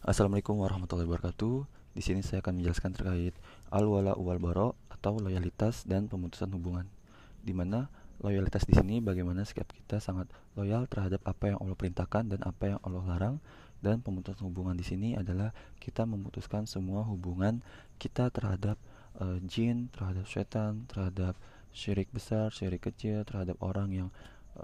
Assalamualaikum warahmatullahi wabarakatuh. Di sini saya akan menjelaskan terkait al-wala wal baro atau loyalitas dan pemutusan hubungan. Di mana loyalitas di sini bagaimana sikap kita sangat loyal terhadap apa yang Allah perintahkan dan apa yang Allah larang dan pemutusan hubungan di sini adalah kita memutuskan semua hubungan kita terhadap uh, jin, terhadap setan, terhadap syirik besar, syirik kecil, terhadap orang yang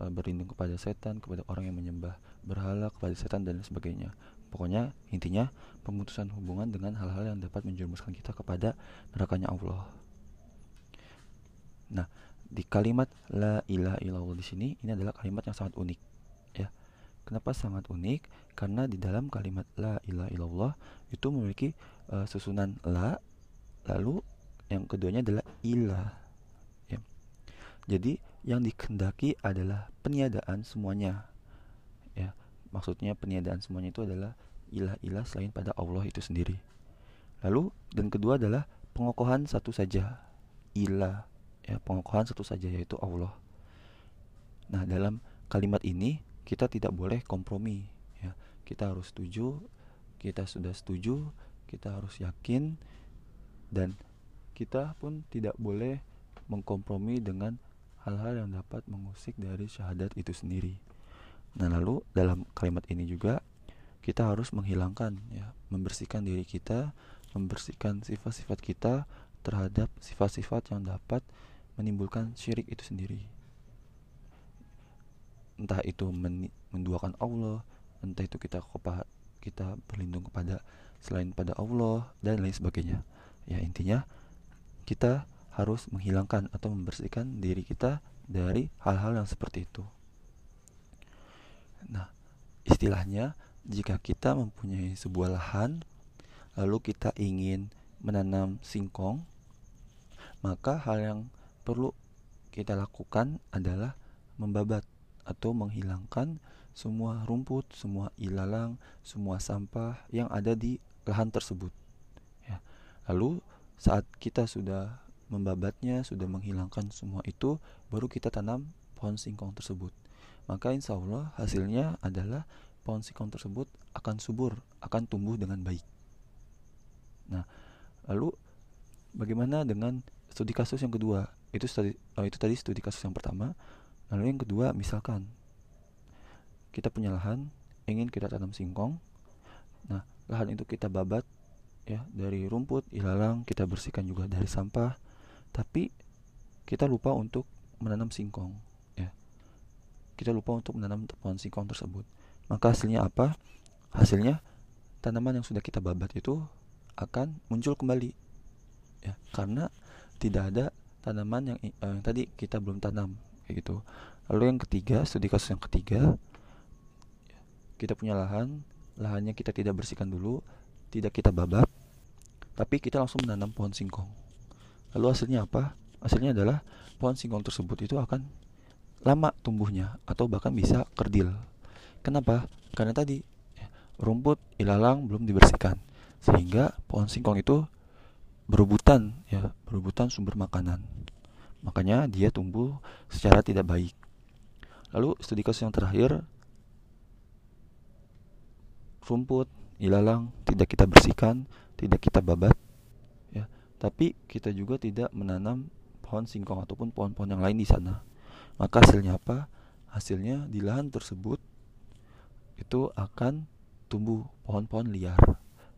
uh, berlindung kepada setan, kepada orang yang menyembah berhala kepada setan dan sebagainya. Pokoknya intinya pemutusan hubungan dengan hal-hal yang dapat menjerumuskan kita kepada nerakanya Allah. Nah, di kalimat la ilaha illallah di sini ini adalah kalimat yang sangat unik ya. Kenapa sangat unik? Karena di dalam kalimat la ilaha illallah itu memiliki uh, susunan la lalu yang keduanya adalah ilah ya. Jadi yang dikendaki adalah peniadaan semuanya ya maksudnya peniadaan semuanya itu adalah ilah-ilah selain pada Allah itu sendiri. Lalu dan kedua adalah pengokohan satu saja ilah ya pengokohan satu saja yaitu Allah. Nah dalam kalimat ini kita tidak boleh kompromi ya kita harus setuju kita sudah setuju kita harus yakin dan kita pun tidak boleh mengkompromi dengan hal-hal yang dapat mengusik dari syahadat itu sendiri. Nah, lalu dalam kalimat ini juga kita harus menghilangkan ya, membersihkan diri kita, membersihkan sifat-sifat kita terhadap sifat-sifat yang dapat menimbulkan syirik itu sendiri. Entah itu menduakan Allah, entah itu kita kita berlindung kepada selain pada Allah dan lain sebagainya. Ya, intinya kita harus menghilangkan atau membersihkan diri kita dari hal-hal yang seperti itu. Nah, istilahnya jika kita mempunyai sebuah lahan lalu kita ingin menanam singkong, maka hal yang perlu kita lakukan adalah membabat atau menghilangkan semua rumput, semua ilalang, semua sampah yang ada di lahan tersebut. Ya. Lalu saat kita sudah membabatnya, sudah menghilangkan semua itu, baru kita tanam pohon singkong tersebut maka insya Allah hasilnya adalah pohon singkong tersebut akan subur, akan tumbuh dengan baik. Nah, lalu bagaimana dengan studi kasus yang kedua? Itu studi, oh, itu tadi studi kasus yang pertama. Lalu yang kedua, misalkan kita punya lahan, ingin kita tanam singkong. Nah, lahan itu kita babat ya dari rumput, ilalang, kita bersihkan juga dari sampah. Tapi kita lupa untuk menanam singkong kita lupa untuk menanam pohon singkong tersebut. Maka hasilnya apa? Hasilnya tanaman yang sudah kita babat itu akan muncul kembali. Ya, karena tidak ada tanaman yang, eh, tadi kita belum tanam gitu. Lalu yang ketiga, studi kasus yang ketiga, kita punya lahan, lahannya kita tidak bersihkan dulu, tidak kita babat, tapi kita langsung menanam pohon singkong. Lalu hasilnya apa? Hasilnya adalah pohon singkong tersebut itu akan lama tumbuhnya atau bahkan bisa kerdil. Kenapa? Karena tadi rumput ilalang belum dibersihkan sehingga pohon singkong itu berebutan ya, berebutan sumber makanan. Makanya dia tumbuh secara tidak baik. Lalu studi kasus yang terakhir rumput ilalang tidak kita bersihkan, tidak kita babat ya, tapi kita juga tidak menanam pohon singkong ataupun pohon-pohon yang lain di sana. Maka hasilnya apa? Hasilnya di lahan tersebut itu akan tumbuh pohon-pohon liar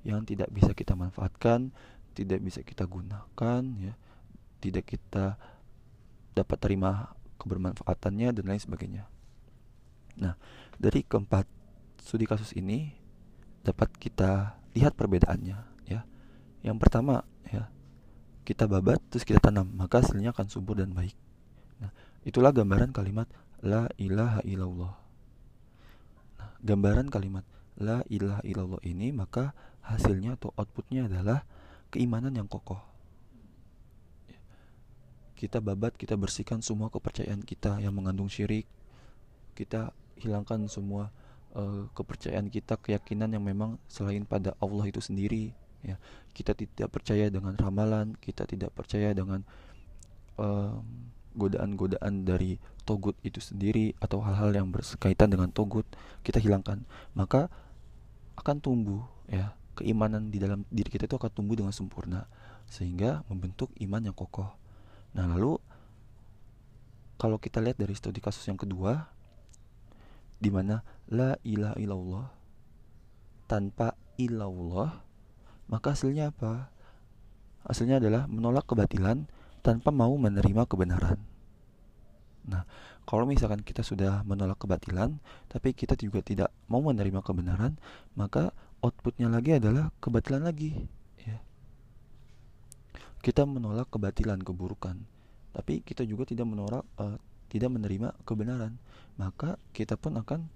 yang tidak bisa kita manfaatkan, tidak bisa kita gunakan ya, tidak kita dapat terima kebermanfaatannya dan lain sebagainya. Nah, dari keempat studi kasus ini dapat kita lihat perbedaannya ya. Yang pertama ya, kita babat terus kita tanam, maka hasilnya akan subur dan baik. Itulah gambaran kalimat la ilaha illallah. Nah, gambaran kalimat la ilaha illallah ini maka hasilnya atau outputnya adalah keimanan yang kokoh. Kita babat, kita bersihkan semua kepercayaan kita yang mengandung syirik. Kita hilangkan semua uh, kepercayaan kita, keyakinan yang memang selain pada Allah itu sendiri. Ya, kita tidak percaya dengan ramalan, kita tidak percaya dengan um, godaan-godaan dari togut itu sendiri atau hal-hal yang berkaitan dengan togut kita hilangkan maka akan tumbuh ya keimanan di dalam diri kita itu akan tumbuh dengan sempurna sehingga membentuk iman yang kokoh. Nah lalu kalau kita lihat dari studi kasus yang kedua di mana la ilaha illallah tanpa ilallah maka hasilnya apa? Hasilnya adalah menolak kebatilan tanpa mau menerima kebenaran. Nah kalau misalkan kita sudah menolak kebatilan tapi kita juga tidak mau menerima kebenaran maka outputnya lagi adalah kebatilan lagi ya. Kita menolak kebatilan keburukan tapi kita juga tidak menolak uh, tidak menerima kebenaran. Maka kita pun akan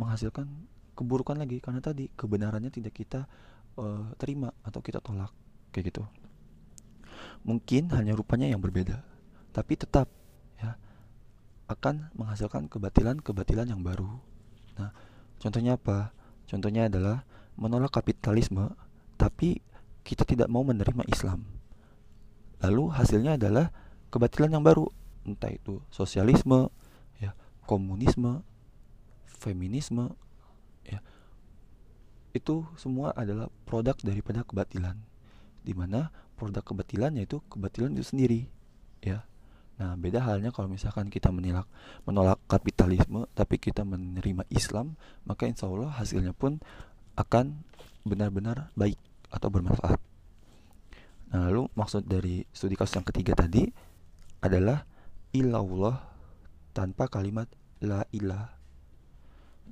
menghasilkan keburukan lagi karena tadi kebenarannya tidak kita uh, terima atau kita tolak kayak gitu mungkin hanya rupanya yang berbeda tapi tetap akan menghasilkan kebatilan-kebatilan yang baru. Nah, contohnya apa? Contohnya adalah menolak kapitalisme, tapi kita tidak mau menerima Islam. Lalu hasilnya adalah kebatilan yang baru, entah itu sosialisme, ya, komunisme, feminisme, ya. Itu semua adalah produk daripada kebatilan. Di mana produk kebatilan yaitu kebatilan itu sendiri, ya Nah, beda halnya kalau misalkan kita menolak menolak kapitalisme tapi kita menerima Islam, maka insya Allah hasilnya pun akan benar-benar baik atau bermanfaat. Nah, lalu maksud dari studi kasus yang ketiga tadi adalah ilallah tanpa kalimat la ilah.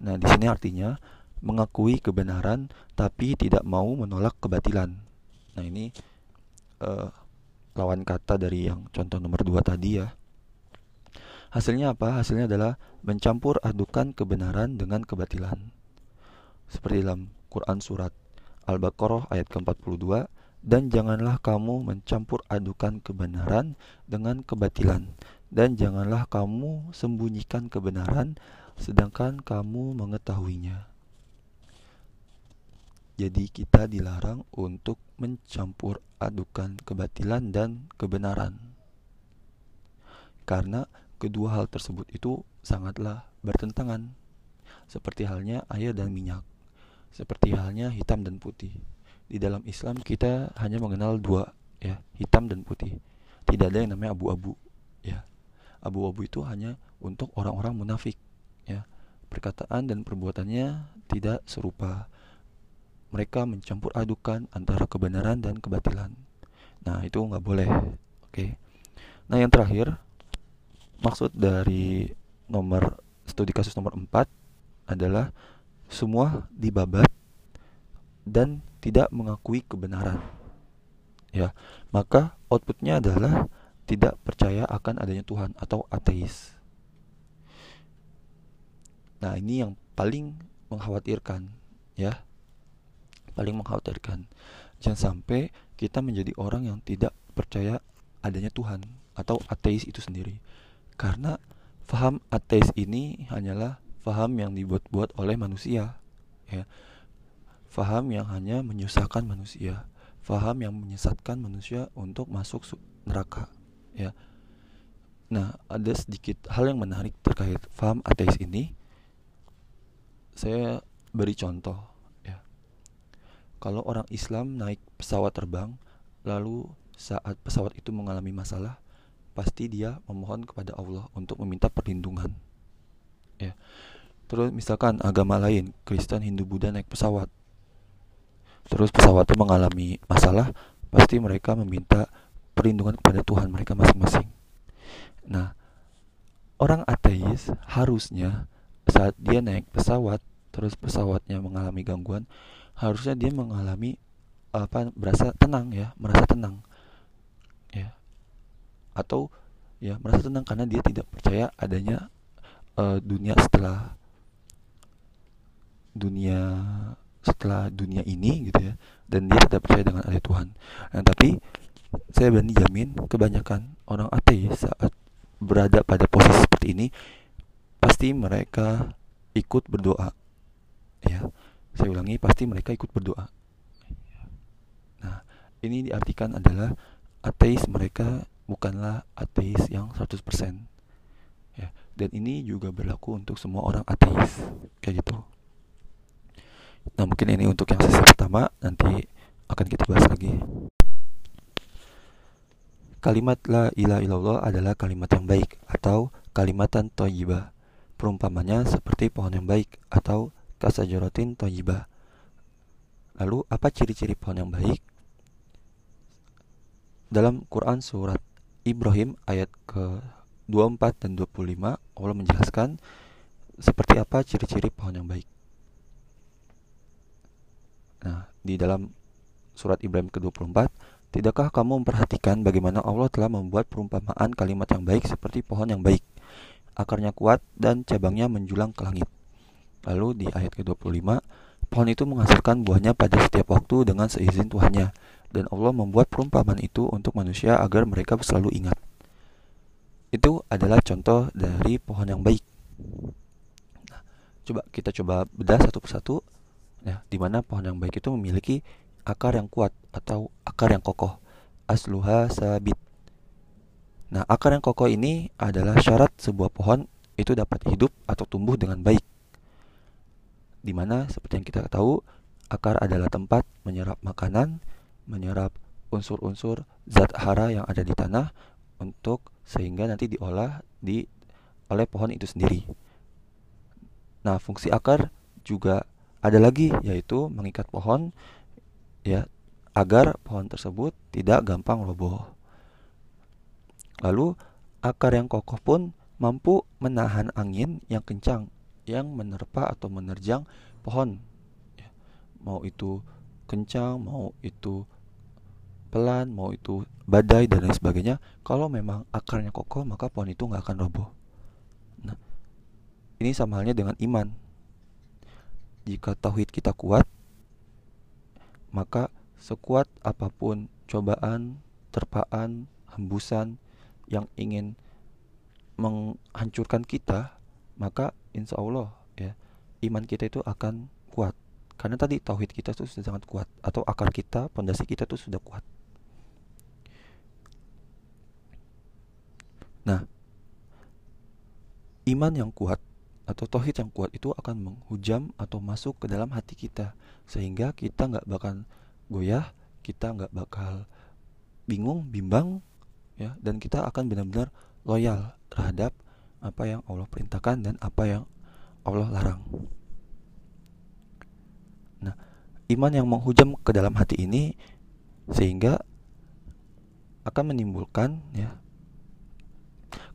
Nah, di sini artinya mengakui kebenaran tapi tidak mau menolak kebatilan. Nah, ini uh, lawan kata dari yang contoh nomor dua tadi ya. Hasilnya apa? Hasilnya adalah mencampur adukan kebenaran dengan kebatilan. Seperti dalam Quran surat Al-Baqarah ayat ke-42 dan janganlah kamu mencampur adukan kebenaran dengan kebatilan dan janganlah kamu sembunyikan kebenaran sedangkan kamu mengetahuinya. Jadi kita dilarang untuk mencampur adukan kebatilan dan kebenaran. Karena kedua hal tersebut itu sangatlah bertentangan. Seperti halnya air dan minyak. Seperti halnya hitam dan putih. Di dalam Islam kita hanya mengenal dua ya, hitam dan putih. Tidak ada yang namanya abu-abu ya. Abu-abu itu hanya untuk orang-orang munafik ya. Perkataan dan perbuatannya tidak serupa mereka mencampur adukan antara kebenaran dan kebatilan. Nah, itu nggak boleh. Oke. Nah, yang terakhir, maksud dari nomor studi kasus nomor 4 adalah semua dibabat dan tidak mengakui kebenaran. Ya, maka outputnya adalah tidak percaya akan adanya Tuhan atau ateis. Nah, ini yang paling mengkhawatirkan, ya paling mengkhawatirkan. Jangan sampai kita menjadi orang yang tidak percaya adanya Tuhan atau ateis itu sendiri. Karena faham ateis ini hanyalah faham yang dibuat-buat oleh manusia, ya. Faham yang hanya menyusahkan manusia, faham yang menyesatkan manusia untuk masuk neraka, ya. Nah, ada sedikit hal yang menarik terkait faham ateis ini. Saya beri contoh kalau orang Islam naik pesawat terbang lalu saat pesawat itu mengalami masalah pasti dia memohon kepada Allah untuk meminta perlindungan. Ya. Terus misalkan agama lain Kristen Hindu Buddha naik pesawat. Terus pesawat itu mengalami masalah pasti mereka meminta perlindungan kepada Tuhan mereka masing-masing. Nah orang ateis harusnya saat dia naik pesawat terus pesawatnya mengalami gangguan harusnya dia mengalami apa merasa tenang ya merasa tenang. Ya. Atau ya merasa tenang karena dia tidak percaya adanya uh, dunia setelah dunia setelah dunia ini gitu ya dan dia tidak percaya dengan ada Tuhan. Nah tapi saya berani jamin kebanyakan orang ateis saat berada pada posisi seperti ini pasti mereka ikut berdoa ya saya ulangi, pasti mereka ikut berdoa. Nah, ini diartikan adalah ateis mereka bukanlah ateis yang 100%. Ya, dan ini juga berlaku untuk semua orang ateis. Kayak gitu. Nah, mungkin ini untuk yang sesi pertama, nanti akan kita bahas lagi. Kalimat la ilaha illallah adalah kalimat yang baik atau kalimatan toyibah. Perumpamannya seperti pohon yang baik atau kasajaratin toyibah. Lalu apa ciri-ciri pohon yang baik? Dalam Quran surat Ibrahim ayat ke 24 dan 25 Allah menjelaskan seperti apa ciri-ciri pohon yang baik. Nah, di dalam surat Ibrahim ke-24 Tidakkah kamu memperhatikan bagaimana Allah telah membuat perumpamaan kalimat yang baik seperti pohon yang baik? Akarnya kuat dan cabangnya menjulang ke langit. Lalu di ayat ke-25, pohon itu menghasilkan buahnya pada setiap waktu dengan seizin Tuhannya. Dan Allah membuat perumpamaan itu untuk manusia agar mereka selalu ingat. Itu adalah contoh dari pohon yang baik. Nah, coba kita coba bedah satu persatu ya, di mana pohon yang baik itu memiliki akar yang kuat atau akar yang kokoh. Asluha sabit. Nah, akar yang kokoh ini adalah syarat sebuah pohon itu dapat hidup atau tumbuh dengan baik. Di mana seperti yang kita tahu, akar adalah tempat menyerap makanan, menyerap unsur-unsur zat hara yang ada di tanah untuk sehingga nanti diolah di oleh pohon itu sendiri. Nah, fungsi akar juga ada lagi yaitu mengikat pohon ya agar pohon tersebut tidak gampang roboh. Lalu akar yang kokoh pun mampu menahan angin yang kencang yang menerpa atau menerjang pohon. Ya, mau itu kencang, mau itu pelan, mau itu badai dan lain sebagainya. Kalau memang akarnya kokoh, maka pohon itu nggak akan roboh. Nah, ini sama halnya dengan iman. Jika tauhid kita kuat, maka sekuat apa pun cobaan, terpaan, hembusan yang ingin menghancurkan kita, maka insya Allah ya iman kita itu akan kuat. Karena tadi tauhid kita itu sudah sangat kuat atau akar kita, pondasi kita itu sudah kuat. Nah, iman yang kuat atau tauhid yang kuat itu akan menghujam atau masuk ke dalam hati kita sehingga kita nggak bakal goyah kita nggak bakal bingung bimbang ya dan kita akan benar-benar loyal terhadap apa yang Allah perintahkan dan apa yang Allah larang. Nah, iman yang menghujam ke dalam hati ini sehingga akan menimbulkan ya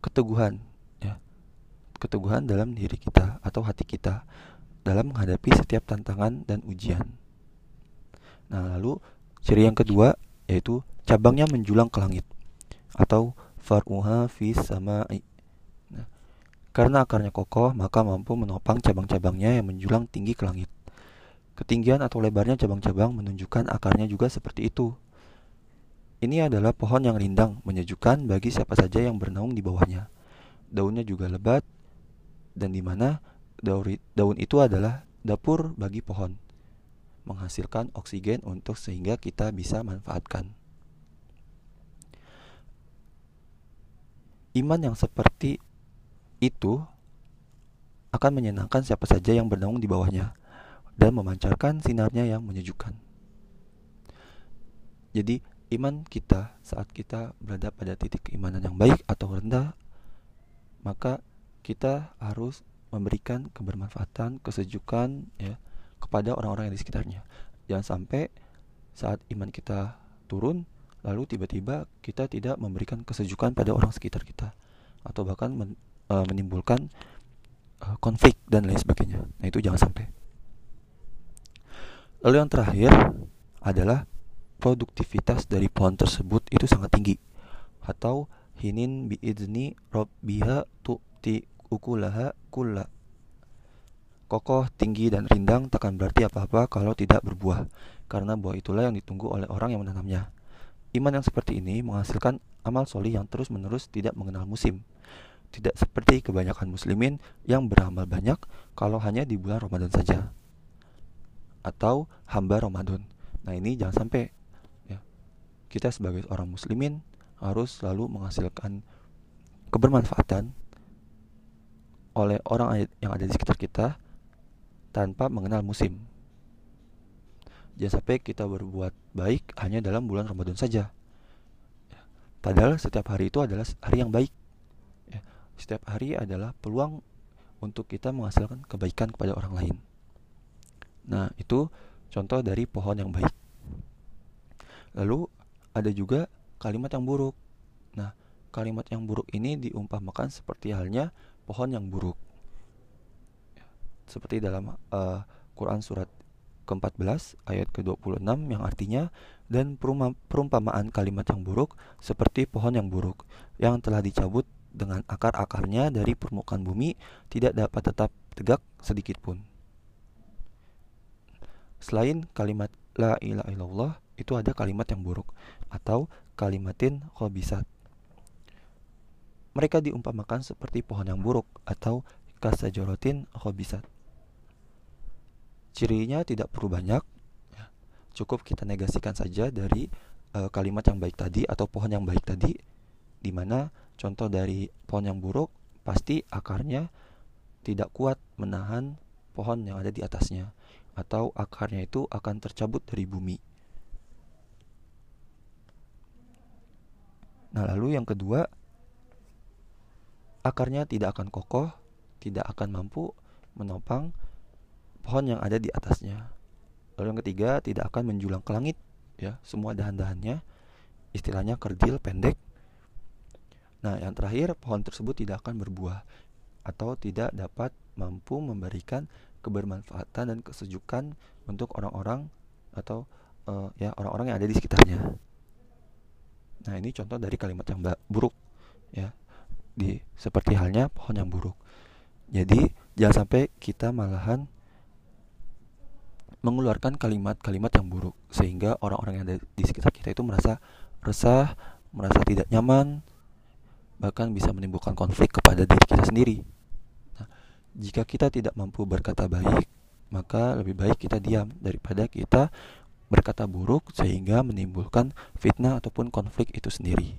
keteguhan ya keteguhan dalam diri kita atau hati kita dalam menghadapi setiap tantangan dan ujian. Nah, lalu ciri yang kedua yaitu cabangnya menjulang ke langit atau far'uha fi sama'i. Karena akarnya kokoh, maka mampu menopang cabang-cabangnya yang menjulang tinggi ke langit. Ketinggian atau lebarnya cabang-cabang menunjukkan akarnya juga seperti itu. Ini adalah pohon yang rindang, menyejukkan bagi siapa saja yang bernaung di bawahnya. Daunnya juga lebat, dan di mana daun itu adalah dapur bagi pohon menghasilkan oksigen untuk sehingga kita bisa manfaatkan. Iman yang seperti itu akan menyenangkan siapa saja yang bernaung di bawahnya dan memancarkan sinarnya yang menyejukkan. Jadi, iman kita saat kita berada pada titik keimanan yang baik atau rendah, maka kita harus memberikan kebermanfaatan, kesejukan, ya, kepada orang-orang yang di sekitarnya. Jangan sampai saat iman kita turun, lalu tiba-tiba kita tidak memberikan kesejukan pada orang sekitar kita, atau bahkan uh, menimbulkan uh, konflik dan lain sebagainya. Nah itu jangan sampai. Lalu yang terakhir adalah produktivitas dari pohon tersebut itu sangat tinggi atau hinin biizni robbiha tu'ti ukulaha kulla Kokoh, tinggi, dan rindang takkan berarti apa-apa kalau tidak berbuah, karena buah itulah yang ditunggu oleh orang yang menanamnya. Iman yang seperti ini menghasilkan amal solih yang terus-menerus tidak mengenal musim. Tidak seperti kebanyakan muslimin yang beramal banyak kalau hanya di bulan Ramadan saja. Atau hamba Ramadan. Nah ini jangan sampai ya. Kita sebagai orang muslimin harus selalu menghasilkan kebermanfaatan oleh orang yang ada di sekitar kita tanpa mengenal musim. Jangan sampai kita berbuat baik hanya dalam bulan Ramadan saja. Ya. Padahal setiap hari itu adalah hari yang baik. Setiap hari adalah peluang untuk kita menghasilkan kebaikan kepada orang lain. Nah, itu contoh dari pohon yang baik. Lalu ada juga kalimat yang buruk. Nah, kalimat yang buruk ini diumpamakan seperti halnya pohon yang buruk. Seperti dalam uh, Quran surat ke-14 ayat ke-26 yang artinya dan perumpamaan kalimat yang buruk seperti pohon yang buruk yang telah dicabut dengan akar-akarnya dari permukaan bumi tidak dapat tetap tegak sedikit pun. Selain kalimat la ilaha illallah itu ada kalimat yang buruk atau kalimatin khabisat. Mereka diumpamakan seperti pohon yang buruk atau kasajorotin khabisat. Cirinya tidak perlu banyak, ya. cukup kita negasikan saja dari uh, kalimat yang baik tadi atau pohon yang baik tadi, di mana contoh dari pohon yang buruk pasti akarnya tidak kuat menahan pohon yang ada di atasnya, atau akarnya itu akan tercabut dari bumi. Nah, lalu yang kedua, akarnya tidak akan kokoh, tidak akan mampu menopang pohon yang ada di atasnya. Lalu yang ketiga, tidak akan menjulang ke langit, ya, semua dahan-dahannya istilahnya kerdil pendek. Nah, yang terakhir, pohon tersebut tidak akan berbuah atau tidak dapat mampu memberikan kebermanfaatan dan kesejukan untuk orang-orang atau uh, ya orang-orang yang ada di sekitarnya. Nah, ini contoh dari kalimat yang buruk ya. Di seperti halnya pohon yang buruk. Jadi, jangan sampai kita malahan mengeluarkan kalimat-kalimat yang buruk sehingga orang-orang yang ada di sekitar kita itu merasa resah, merasa tidak nyaman, bahkan bisa menimbulkan konflik kepada diri kita sendiri. Nah, jika kita tidak mampu berkata baik, maka lebih baik kita diam daripada kita berkata buruk sehingga menimbulkan fitnah ataupun konflik itu sendiri.